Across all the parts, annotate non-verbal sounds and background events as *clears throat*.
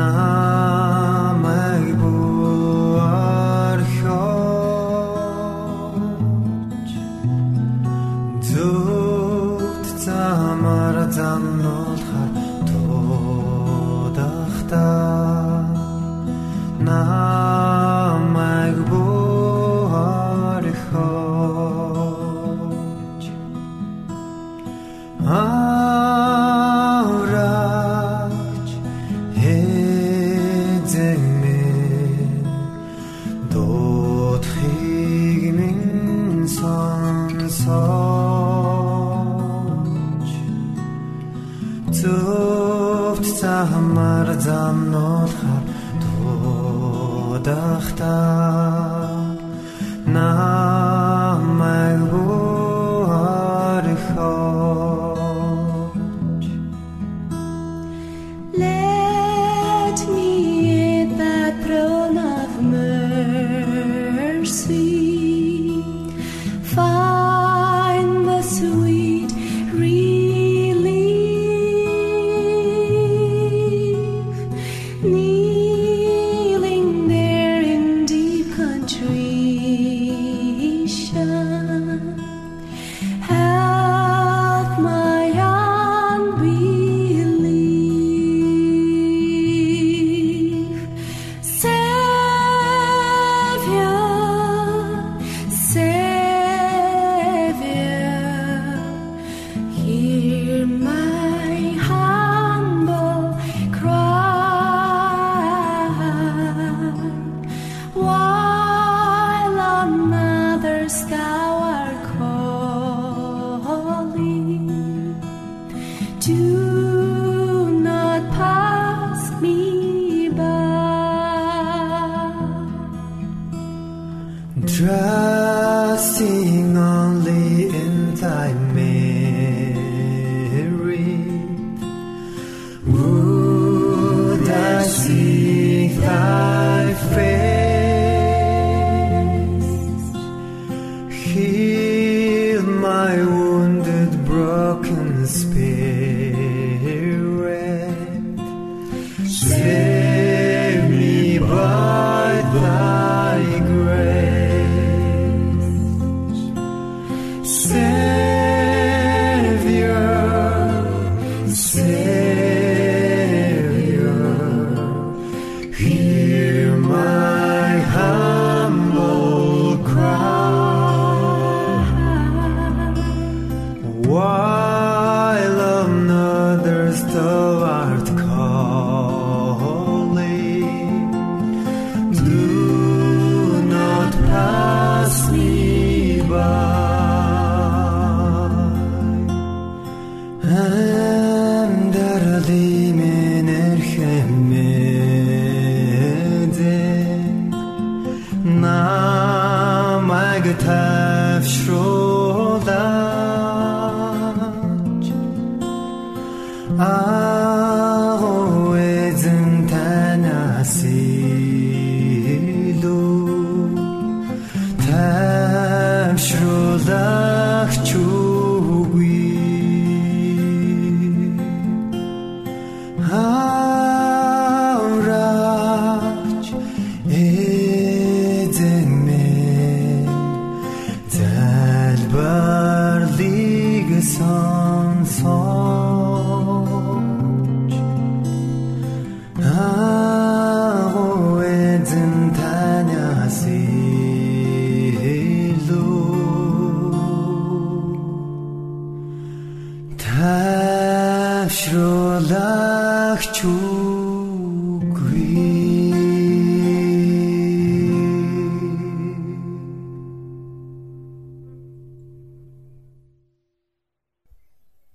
Намайг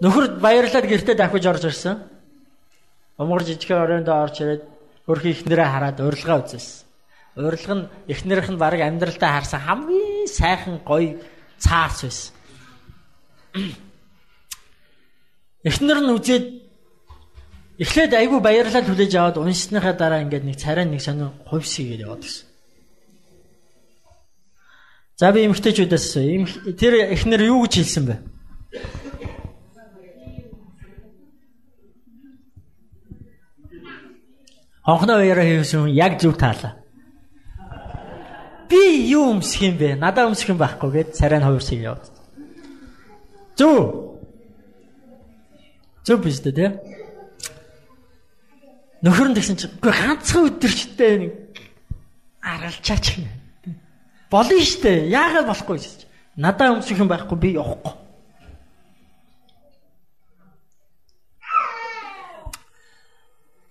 Нөхөр баярлаад гэртээ дахиж орж ирсэн. Умгар жижигхэн оройнд орж ирээд хөрхи ихнэрээ хараад урилга үзсэн. Урилга нь ихнэрийнх нь баг амьдралтаа харсан хамгийн сайхан гоё цаарч байсан. *clears throat* Эхнэр нь үзээд эхлээд айгүй баярлал хүлээж аваад уншсныхаа дараа ингээд нэг царай нэг сонир хувьсгээд яваад гисэн. За би эмгтээчүүдээс тэр эхнэр юу гэж хэлсэн бэ? Хонхноо уяраа хийсэн яг зүг таалаа. Би юу өмсөх юм бэ? Надаа өмсөх юм байхгүй гэд царай нь хувирсыг яваад. Зүг. Зүг биш дээ тий. Нөхөр нь тэгсэн чинь үгүй ганцхан өдөрчтэй нэг аргалчаач юм. Болно штэ. Яагаад болохгүй гэж. Надаа өмсөх юм байхгүй би явахгүй.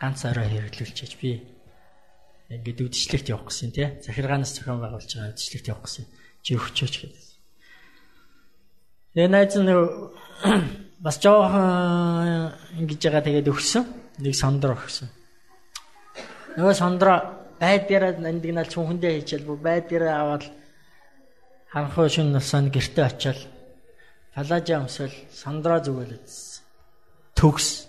ганц орой хэрэглүүлчихэж би ингээд үдшилтэд явах гэсэн тий. Захиргаанаас зохион байгуулж байгаа үдшилтэд явах гэсэн. Чи өгчөөч гэдэг. Тэгээ найз нь *clears throat* бас жоохон ингэж байгаа тэгээд өгсөн. Нэг сондор өгсөн. Нөгөө сондро байдгаараа нандинал чүнхэндээ хийчихэл бүр байдгаараа аваад ханхуу шин насанд гэрте очиад палажа өмсөл сондро зүгэлээд төгс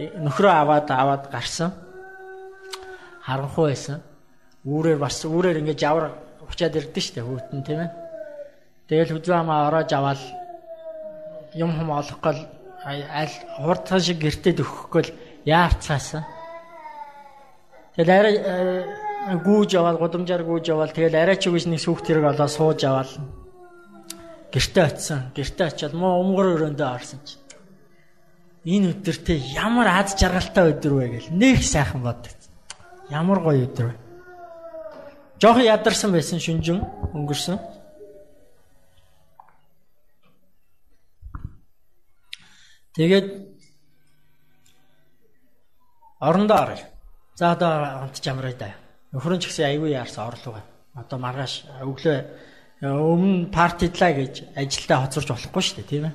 Нөхрөө аваад аваад гарсан. Харанхуй байсан. Үүрээр бас үүрээр ингэж явар учаад ирдэ штэ хүүтэн тийм ээ. Тэгэл хүзүү хамаа ороож аваад юм хум олохгүй аль хурдхан шиг гэртээ өгөхгүй л яарцаасан. Тэгэл арай э, гүүж аваад гудамжаар гүүж аваад тэгэл арай ч үгүйс нэг сүхт хэрэг олоо сууж аваад гэртээ очисон. Гэртээ очиад муу өмгөр өрөөндөө орсон чи. Энэ өдөртөө ямар аз жаргалтай өдөр вэ гэл нэг сайхан боддог. Ямар гоё өдөр вэ. Жохон ядарсан байсан шүнжин өнгөрсөн. Тэгээд орондоо оръё. За одоо онтч амраа да. Нөхөр нь ч гэсэн аягүй яарсан орлого. Одоо маргааш өглөө өмнө партидлаа гэж ажилдаа хоцорч болохгүй шүү дээ тийм ээ.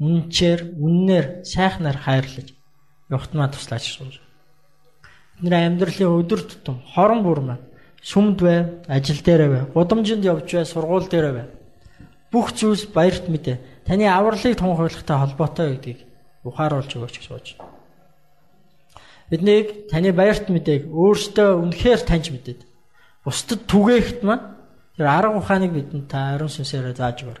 үнчээр, үннээр, сайхнаар хайрлаж явахтмаа туслаач шүү. Бидний амьдралын өдөр тутам хорон бүр маань сүмд бай, ажил дээр бай, гудамжинд явж бай, сургууль дээр бай. Бүх зүйлс баярт мэдээ. Таны авралыг тунхаглагтай холбоотой гэдгийг ухааруулж өгөөч гэж сууж. Биднийг таны баярт мэдээг өөртөө үнэхээр таньж мэдээд бусдад түгээхт маань тэр арга ухааныг бидэнд та ариун сүнсээр зааж өгөр.